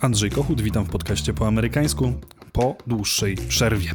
Andrzej Kochut, witam w podcaście po amerykańsku po dłuższej przerwie.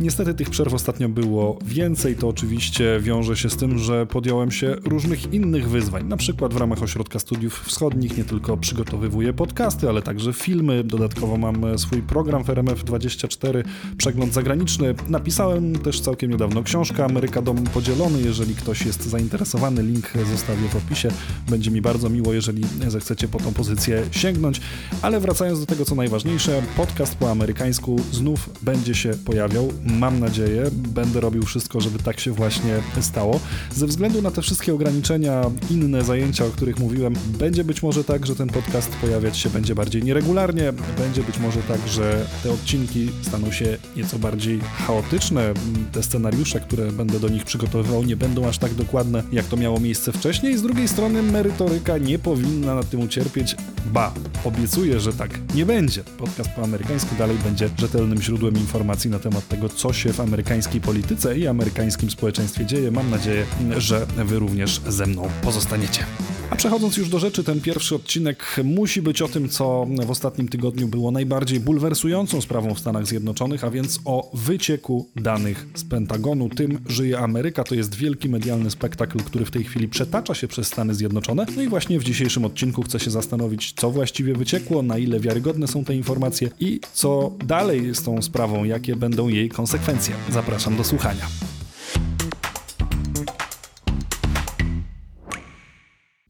Niestety tych przerw ostatnio było więcej, to oczywiście wiąże się z tym, że podjąłem się różnych innych wyzwań, na przykład w ramach Ośrodka Studiów Wschodnich nie tylko przygotowywuję podcasty, ale także filmy, dodatkowo mam swój program w RMF24, przegląd zagraniczny. Napisałem też całkiem niedawno książkę Ameryka Dom Podzielony, jeżeli ktoś jest zainteresowany, link zostawię w opisie. Będzie mi bardzo miło, jeżeli zechcecie po tą pozycję sięgnąć, ale wracając do tego, co najważniejsze, podcast po amerykańsku znów będzie się pojawiał. Mam nadzieję, będę robił wszystko, żeby tak się właśnie stało. Ze względu na te wszystkie ograniczenia, inne zajęcia, o których mówiłem, będzie być może tak, że ten podcast pojawiać się będzie bardziej nieregularnie. Będzie być może tak, że te odcinki staną się nieco bardziej chaotyczne. Te scenariusze, które będę do nich przygotowywał, nie będą aż tak dokładne, jak to miało miejsce wcześniej. Z drugiej strony, merytoryka nie powinna na tym ucierpieć. Ba, obiecuję, że tak nie będzie. Podcast po amerykańsku dalej będzie rzetelnym źródłem informacji na temat tego, co się w amerykańskiej polityce i amerykańskim społeczeństwie dzieje. Mam nadzieję, że Wy również ze mną pozostaniecie. A przechodząc już do rzeczy, ten pierwszy odcinek musi być o tym, co w ostatnim tygodniu było najbardziej bulwersującą sprawą w Stanach Zjednoczonych, a więc o wycieku danych z Pentagonu. Tym żyje Ameryka. To jest wielki medialny spektakl, który w tej chwili przetacza się przez Stany Zjednoczone. No i właśnie w dzisiejszym odcinku chcę się zastanowić, co właściwie wyciekło, na ile wiarygodne są te informacje i co dalej z tą sprawą, jakie będą jej konsekwencje. Zapraszam do słuchania.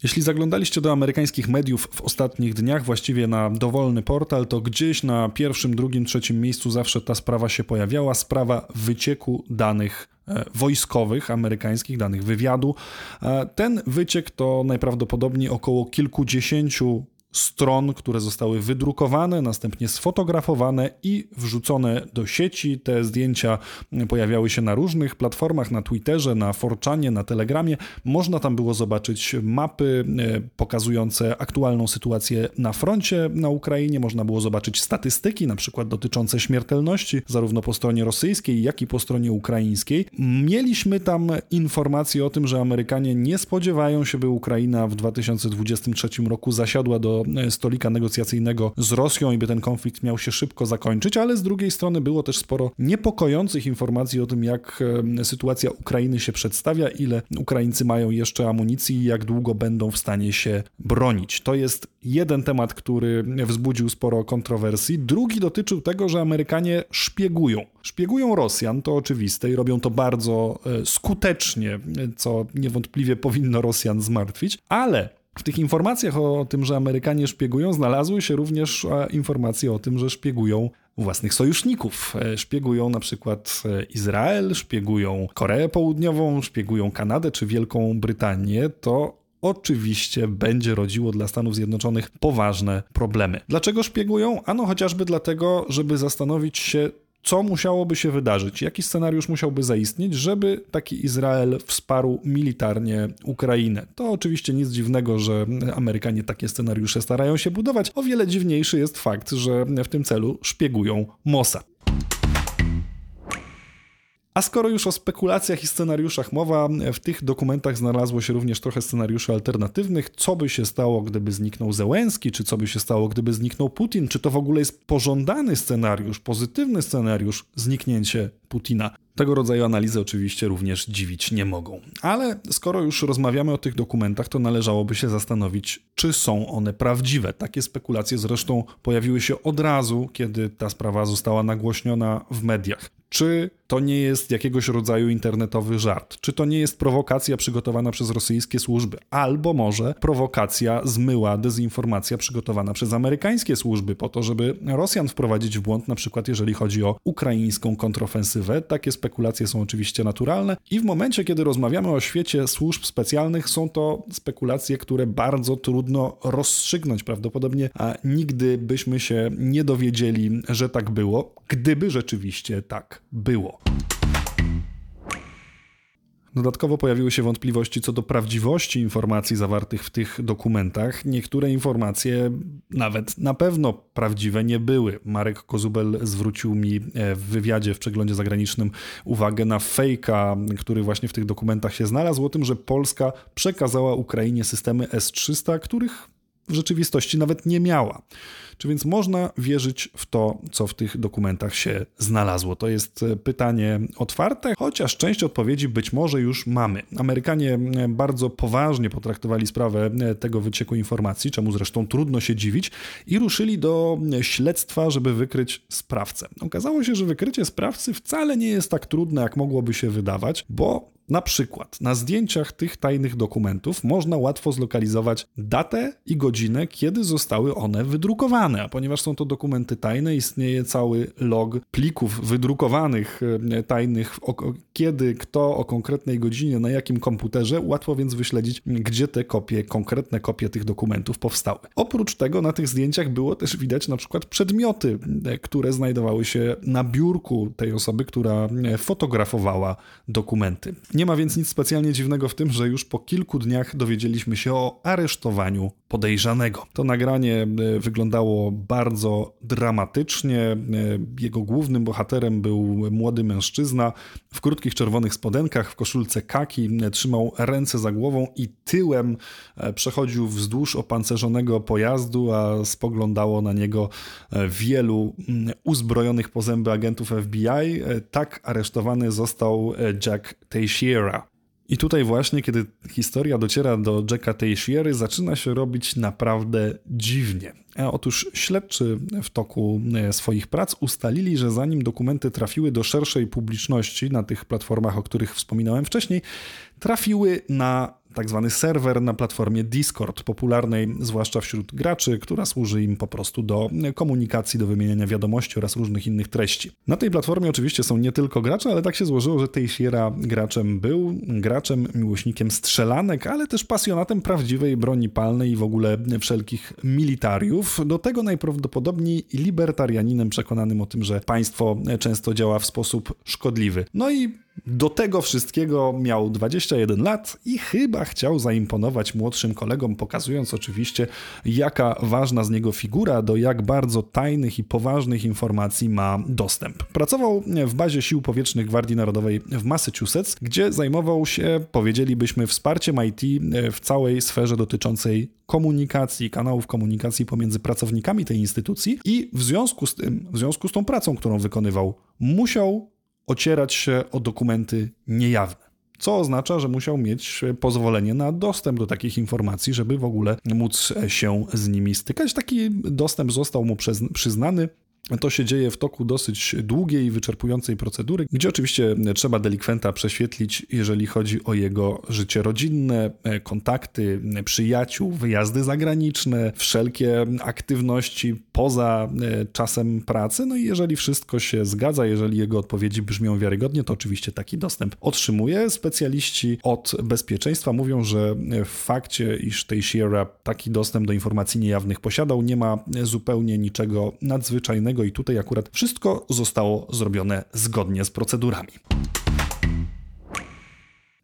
Jeśli zaglądaliście do amerykańskich mediów w ostatnich dniach, właściwie na dowolny portal, to gdzieś na pierwszym, drugim, trzecim miejscu zawsze ta sprawa się pojawiała sprawa wycieku danych e, wojskowych amerykańskich, danych wywiadu. E, ten wyciek to najprawdopodobniej około kilkudziesięciu stron, które zostały wydrukowane, następnie sfotografowane i wrzucone do sieci. Te zdjęcia pojawiały się na różnych platformach, na Twitterze, na Forczanie, na Telegramie. Można tam było zobaczyć mapy e, pokazujące aktualną sytuację na froncie na Ukrainie, można było zobaczyć statystyki, na przykład dotyczące śmiertelności, zarówno po stronie rosyjskiej, jak i po stronie ukraińskiej. Mieliśmy tam informacje o tym, że Amerykanie nie spodziewają się, by Ukraina w 2023 roku zasiadła do stolika negocjacyjnego z Rosją i by ten konflikt miał się szybko zakończyć, ale z drugiej strony było też sporo niepokojących informacji o tym, jak e, sytuacja Ukrainy się przedstawia, ile Ukraińcy mają jeszcze amunicji i jak długo będą w stanie się bronić. To jest jeden temat, który wzbudził sporo kontrowersji. Drugi dotyczył tego, że Amerykanie szpiegują. Szpiegują Rosjan, to oczywiste i robią to bardzo e, skutecznie, co niewątpliwie powinno Rosjan zmartwić, ale w tych informacjach o tym, że Amerykanie szpiegują, znalazły się również informacje o tym, że szpiegują własnych sojuszników. E, szpiegują na przykład e, Izrael, szpiegują Koreę Południową, szpiegują Kanadę czy Wielką Brytanię. To oczywiście będzie rodziło dla Stanów Zjednoczonych poważne problemy. Dlaczego szpiegują? Ano chociażby dlatego, żeby zastanowić się, co musiałoby się wydarzyć, jaki scenariusz musiałby zaistnieć, żeby taki Izrael wsparł militarnie Ukrainę. To oczywiście nic dziwnego, że Amerykanie takie scenariusze starają się budować. O wiele dziwniejszy jest fakt, że w tym celu szpiegują Mossad. A skoro już o spekulacjach i scenariuszach mowa, w tych dokumentach znalazło się również trochę scenariuszy alternatywnych. Co by się stało, gdyby zniknął Zełenski, czy co by się stało, gdyby zniknął Putin? Czy to w ogóle jest pożądany scenariusz, pozytywny scenariusz zniknięcie Putina? Tego rodzaju analizy oczywiście również dziwić nie mogą. Ale skoro już rozmawiamy o tych dokumentach, to należałoby się zastanowić, czy są one prawdziwe. Takie spekulacje zresztą pojawiły się od razu, kiedy ta sprawa została nagłośniona w mediach. Czy to nie jest jakiegoś rodzaju internetowy żart? Czy to nie jest prowokacja przygotowana przez rosyjskie służby? Albo może prowokacja zmyła dezinformacja przygotowana przez amerykańskie służby po to, żeby Rosjan wprowadzić w błąd, na przykład jeżeli chodzi o ukraińską kontrofensywę. Takie spekulacje są oczywiście naturalne i w momencie, kiedy rozmawiamy o świecie służb specjalnych, są to spekulacje, które bardzo trudno rozstrzygnąć. Prawdopodobnie a nigdy byśmy się nie dowiedzieli, że tak było, gdyby rzeczywiście tak było. Dodatkowo pojawiły się wątpliwości co do prawdziwości informacji zawartych w tych dokumentach. Niektóre informacje nawet na pewno prawdziwe nie były. Marek Kozubel zwrócił mi e, w wywiadzie w przeglądzie zagranicznym uwagę na fejka, który właśnie w tych dokumentach się znalazł, o tym, że Polska przekazała Ukrainie systemy S-300, których w rzeczywistości nawet nie miała. Czy więc można wierzyć w to, co w tych dokumentach się znalazło? To jest e, pytanie otwarte, chociaż część odpowiedzi być może już mamy. Amerykanie e, bardzo poważnie potraktowali sprawę e, tego wycieku informacji, czemu zresztą trudno się dziwić, i ruszyli do śledztwa, żeby wykryć sprawcę. Okazało się, że wykrycie sprawcy wcale nie jest tak trudne, jak mogłoby się wydawać, bo na przykład na zdjęciach tych tajnych dokumentów można łatwo zlokalizować datę i godzinę, kiedy zostały one wydrukowane. A ponieważ są to dokumenty tajne, istnieje cały log plików wydrukowanych e, tajnych, kiedy, kto, o konkretnej godzinie, na jakim komputerze. Łatwo więc wyśledzić, gdzie te kopie, konkretne kopie tych dokumentów powstały. Oprócz tego na tych zdjęciach było też widać na przykład przedmioty, e, które znajdowały się na biurku tej osoby, która e, fotografowała dokumenty. Nie ma więc nic specjalnie dziwnego w tym, że już po kilku dniach dowiedzieliśmy się o aresztowaniu podejrzanego. To nagranie e, wyglądało bardzo dramatycznie. E, jego głównym bohaterem był młody mężczyzna w krótkich czerwonych spodenkach, w koszulce kaki, e, trzymał ręce za głową i tyłem przechodził wzdłuż opancerzonego pojazdu, a spoglądało na niego wielu mm, uzbrojonych po zęby agentów FBI. Tak aresztowany został Jack Teixeira. I tutaj właśnie, kiedy historia dociera do Jacka Teixeiry, zaczyna się robić naprawdę dziwnie. E, otóż śledczy w toku e, swoich prac ustalili, że zanim dokumenty trafiły do szerszej publiczności na tych platformach, o których wspominałem wcześniej, trafiły na tak zwany serwer na platformie Discord, popularnej zwłaszcza wśród graczy, która służy im po prostu do komunikacji, do wymieniania wiadomości oraz różnych innych treści. Na tej platformie oczywiście są nie tylko gracze, ale tak się złożyło, że Teixeira graczem był, graczem, miłośnikiem strzelanek, ale też pasjonatem prawdziwej broni palnej i w ogóle wszelkich militariów. Do tego najprawdopodobniej libertarianinem przekonanym o tym, że państwo często działa w sposób szkodliwy. No i do tego wszystkiego miał 21 lat i chyba chciał zaimponować młodszym kolegom, pokazując oczywiście, jaka ważna z niego figura, do jak bardzo tajnych i poważnych informacji ma dostęp. Pracował w bazie sił powietrznych Gwardii Narodowej w Massachusetts, gdzie zajmował się, powiedzielibyśmy, wsparciem IT w całej sferze dotyczącej komunikacji, kanałów komunikacji pomiędzy pracownikami tej instytucji i w związku z tym, w związku z tą pracą, którą wykonywał, musiał ocierać się o dokumenty niejawne. Co oznacza, że musiał mieć pozwolenie na dostęp do takich informacji, żeby w ogóle móc się z nimi stykać. Taki dostęp został mu przyznany to się dzieje w toku dosyć długiej i wyczerpującej procedury, gdzie oczywiście trzeba delikwenta prześwietlić, jeżeli chodzi o jego życie rodzinne, kontakty, przyjaciół, wyjazdy zagraniczne, wszelkie aktywności poza e, czasem pracy. No i jeżeli wszystko się zgadza, jeżeli jego odpowiedzi brzmią wiarygodnie, to oczywiście taki dostęp otrzymuje. Specjaliści od bezpieczeństwa mówią, że w fakcie, iż Teixeira taki dostęp do informacji niejawnych posiadał, nie ma zupełnie niczego nadzwyczajnego i tutaj akurat wszystko zostało zrobione zgodnie z procedurami.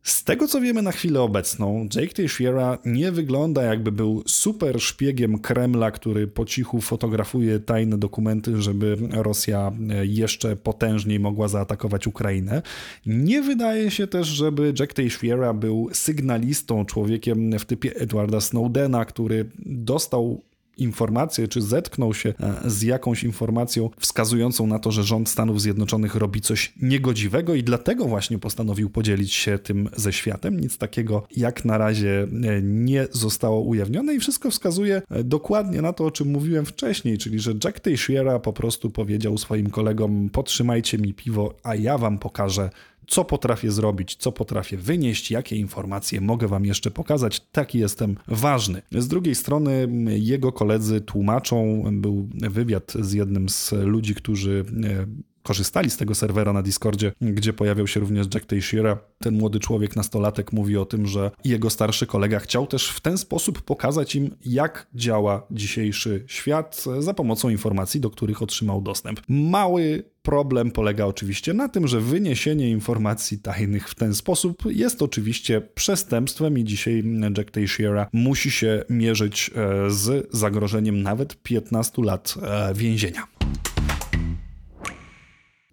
Z tego co wiemy na chwilę obecną, Jake Teixeira nie wygląda jakby był super szpiegiem Kremla, który po cichu fotografuje tajne dokumenty, żeby Rosja jeszcze potężniej mogła zaatakować Ukrainę. Nie wydaje się też, żeby Jack Teixeira był sygnalistą, człowiekiem w typie Edwarda Snowdena, który dostał informację, czy zetknął się e, z jakąś informacją wskazującą na to, że rząd Stanów Zjednoczonych robi coś niegodziwego i dlatego właśnie postanowił podzielić się tym ze światem. Nic takiego jak na razie e, nie zostało ujawnione i wszystko wskazuje e, dokładnie na to, o czym mówiłem wcześniej, czyli że Jack Teixeira po prostu powiedział swoim kolegom: Podtrzymajcie mi piwo, a ja wam pokażę co potrafię zrobić, co potrafię wynieść, jakie informacje mogę Wam jeszcze pokazać. Taki jestem ważny. Z drugiej strony jego koledzy tłumaczą, był wywiad z jednym z ludzi, którzy e, korzystali z tego serwera na Discordzie, gdzie pojawiał się również Jack Teixeira. Ten młody człowiek, nastolatek, mówi o tym, że jego starszy kolega chciał też w ten sposób pokazać im, jak działa dzisiejszy świat za pomocą informacji, do których otrzymał dostęp. Mały problem polega oczywiście na tym, że wyniesienie informacji tajnych w ten sposób jest oczywiście przestępstwem i dzisiaj Jack Teixeira musi się mierzyć e, z zagrożeniem nawet 15 lat e, więzienia.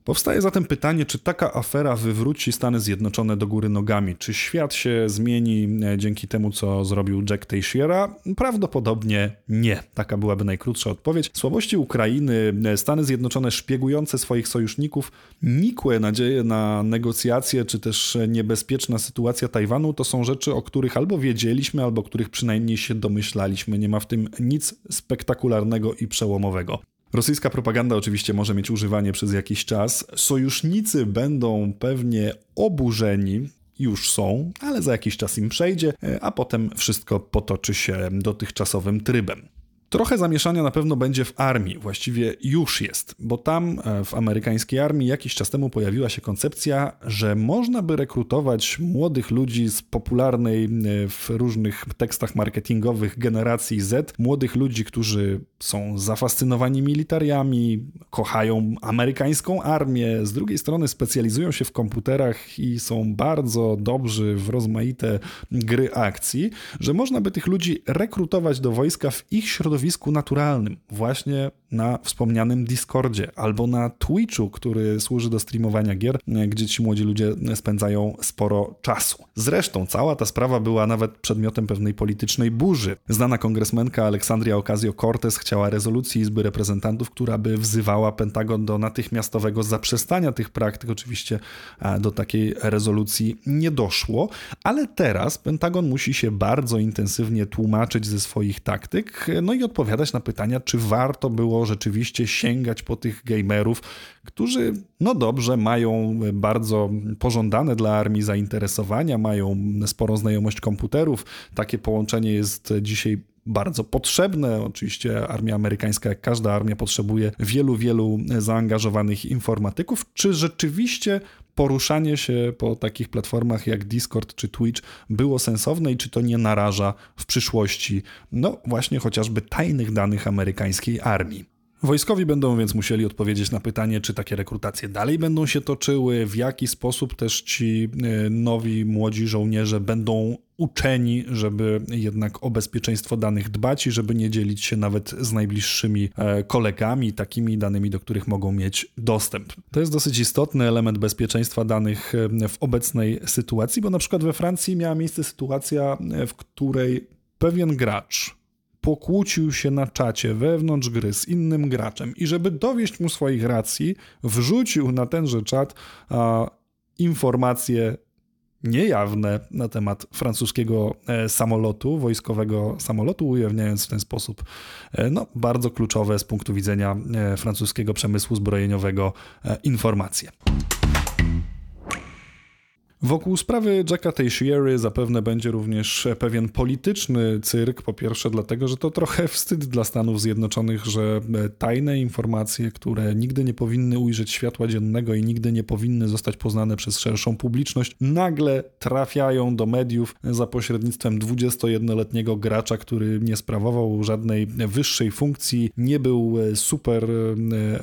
Powstaje zatem pytanie, czy taka afera wywróci Stany Zjednoczone do góry nogami? Czy świat się zmieni e, dzięki temu, co zrobił Jack Teixeira? Prawdopodobnie nie. Taka byłaby najkrótsza odpowiedź. Słabości Ukrainy, e, Stany Zjednoczone szpiegujące swoich sojuszników, nikłe nadzieje na negocjacje, czy też niebezpieczna sytuacja Tajwanu to są rzeczy, o których albo wiedzieliśmy, albo których przynajmniej się domyślaliśmy. Nie ma w tym nic spektakularnego i przełomowego. Rosyjska propaganda oczywiście może mieć używanie przez jakiś czas. Sojusznicy będą pewnie oburzeni, już są, ale za jakiś czas im przejdzie, a potem wszystko potoczy się dotychczasowym trybem. Trochę zamieszania na pewno będzie w armii, właściwie już jest, bo tam e, w amerykańskiej armii jakiś czas temu pojawiła się koncepcja, że można by rekrutować młodych ludzi z popularnej e, w różnych tekstach marketingowych generacji Z, młodych ludzi, którzy są zafascynowani militariami, kochają amerykańską armię, z drugiej strony specjalizują się w komputerach i są bardzo dobrzy w rozmaite gry akcji, że można by tych ludzi rekrutować do wojska w ich środowisku środowisku naturalnym, właśnie na wspomnianym Discordzie albo na Twitchu, który służy do streamowania gier, gdzie ci młodzi ludzie spędzają sporo czasu. Zresztą cała ta sprawa była nawet przedmiotem pewnej politycznej burzy. Znana kongresmenka Aleksandria Ocasio-Cortez chciała rezolucji Izby Reprezentantów, która by wzywała Pentagon do natychmiastowego zaprzestania tych praktyk. Oczywiście do takiej rezolucji nie doszło, ale teraz Pentagon musi się bardzo intensywnie tłumaczyć ze swoich taktyk, no i odpowiadać na pytania, czy warto było rzeczywiście sięgać po tych gamerów, którzy, no dobrze, mają bardzo pożądane dla armii zainteresowania, mają sporą znajomość komputerów. Takie połączenie jest dzisiaj bardzo potrzebne. Oczywiście armia amerykańska, jak każda armia, potrzebuje wielu, wielu zaangażowanych informatyków. Czy rzeczywiście poruszanie się po takich platformach jak Discord czy Twitch było sensowne i czy to nie naraża w przyszłości, no właśnie chociażby tajnych danych amerykańskiej armii? Wojskowi będą więc musieli odpowiedzieć na pytanie, czy takie rekrutacje dalej będą się toczyły, w jaki sposób też ci e, nowi młodzi żołnierze będą uczeni, żeby jednak o bezpieczeństwo danych dbać i żeby nie dzielić się nawet z najbliższymi e, kolegami, takimi danymi, do których mogą mieć dostęp. To jest dosyć istotny element bezpieczeństwa danych e, w obecnej sytuacji, bo na przykład we Francji miała miejsce sytuacja, w której pewien gracz pokłócił się na czacie wewnątrz gry z innym graczem i żeby dowieść mu swoich racji, wrzucił na tenże czat a, informacje niejawne na temat francuskiego e, samolotu, wojskowego samolotu, ujawniając w ten sposób e, no, bardzo kluczowe z punktu widzenia e, francuskiego przemysłu zbrojeniowego informacje. Wokół sprawy Jacka Teixeira zapewne będzie również pewien polityczny cyrk. Po pierwsze, dlatego, że to trochę wstyd dla Stanów Zjednoczonych, że tajne informacje, które nigdy nie powinny ujrzeć światła dziennego i nigdy nie powinny zostać poznane przez szerszą publiczność, nagle trafiają do mediów za pośrednictwem 21-letniego gracza, który nie sprawował żadnej wyższej funkcji, nie był super e,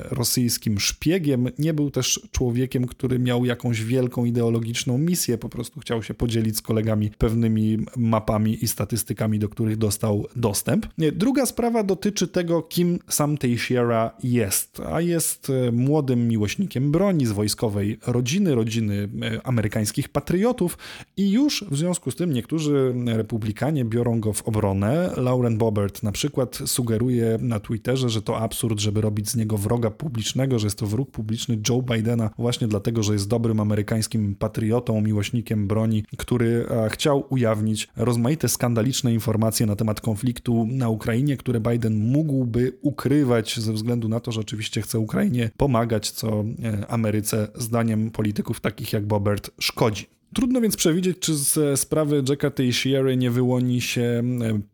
rosyjskim szpiegiem, nie był też człowiekiem, który miał jakąś wielką ideologiczną misję, po prostu chciał się podzielić z kolegami pewnymi mapami i statystykami, do których dostał dostęp. Druga sprawa dotyczy tego, kim sam Teixeira jest, a jest e, młodym miłośnikiem broni z wojskowej rodziny, rodziny e, amerykańskich patriotów i już w związku z tym niektórzy republikanie biorą go w obronę. Lauren Boebert na przykład sugeruje na Twitterze, że to absurd, żeby robić z niego wroga publicznego, że jest to wróg publiczny Joe Bidena właśnie dlatego, że jest dobrym amerykańskim patriotą, miłośnikiem broni, który e, chciał ujawnić rozmaite skandaliczne informacje na temat konfliktu na Ukrainie, które Biden mógłby ukrywać ze względu na to, że oczywiście chce Ukrainie pomagać, co e, Ameryce zdaniem polityków takich jak Bobert szkodzi. Trudno więc przewidzieć, czy ze sprawy Jacka Teixeira nie wyłoni się e,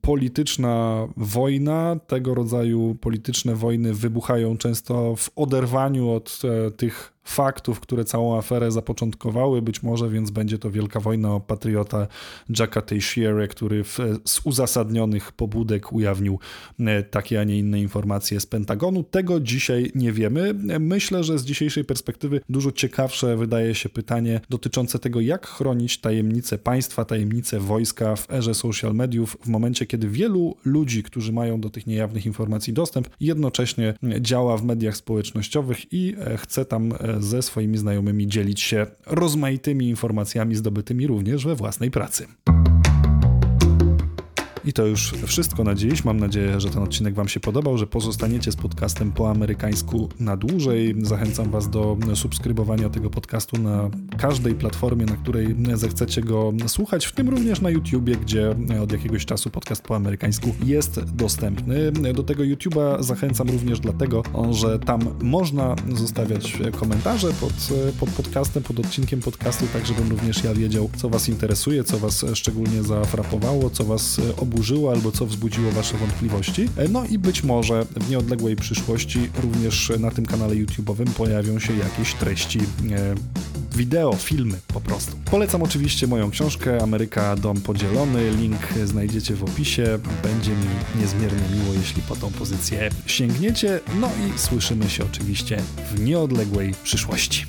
polityczna wojna. Tego rodzaju polityczne wojny wybuchają często w oderwaniu od tych faktów, które całą aferę zapoczątkowały. Być może więc będzie to wielka wojna o patriota Jacka Teixeira, który w, z uzasadnionych pobudek ujawnił e, takie, a nie inne informacje z Pentagonu. Tego dzisiaj nie wiemy. Myślę, że z dzisiejszej perspektywy dużo ciekawsze wydaje się pytanie dotyczące tego, jak chronić tajemnice państwa, tajemnice wojska w erze social mediów, w momencie, kiedy wielu ludzi, którzy mają do tych niejawnych informacji dostęp, jednocześnie działa w mediach społecznościowych i e, chce tam e, ze swoimi znajomymi dzielić się rozmaitymi informacjami zdobytymi również we własnej pracy. I to już wszystko na dziś. Mam nadzieję, że ten odcinek Wam się podobał, że pozostaniecie z podcastem po amerykańsku na dłużej. Zachęcam Was do subskrybowania tego podcastu na każdej platformie, na której zechcecie go słuchać, w tym również na YouTubie, gdzie od jakiegoś czasu podcast po amerykańsku jest dostępny. Do tego YouTuba zachęcam również dlatego, że tam można zostawiać komentarze pod, pod podcastem, pod odcinkiem podcastu, tak żebym również ja wiedział, co Was interesuje, co Was szczególnie zafrapowało, co Was obudziło oburzyło albo co wzbudziło Wasze wątpliwości. E, no i być może w nieodległej przyszłości również na tym kanale YouTube'owym pojawią się jakieś treści e, wideo, filmy po prostu. Polecam oczywiście moją książkę Ameryka Dom Podzielony. Link znajdziecie w opisie. Będzie mi niezmiernie miło, jeśli po tą pozycję sięgniecie. No i słyszymy się oczywiście w nieodległej przyszłości.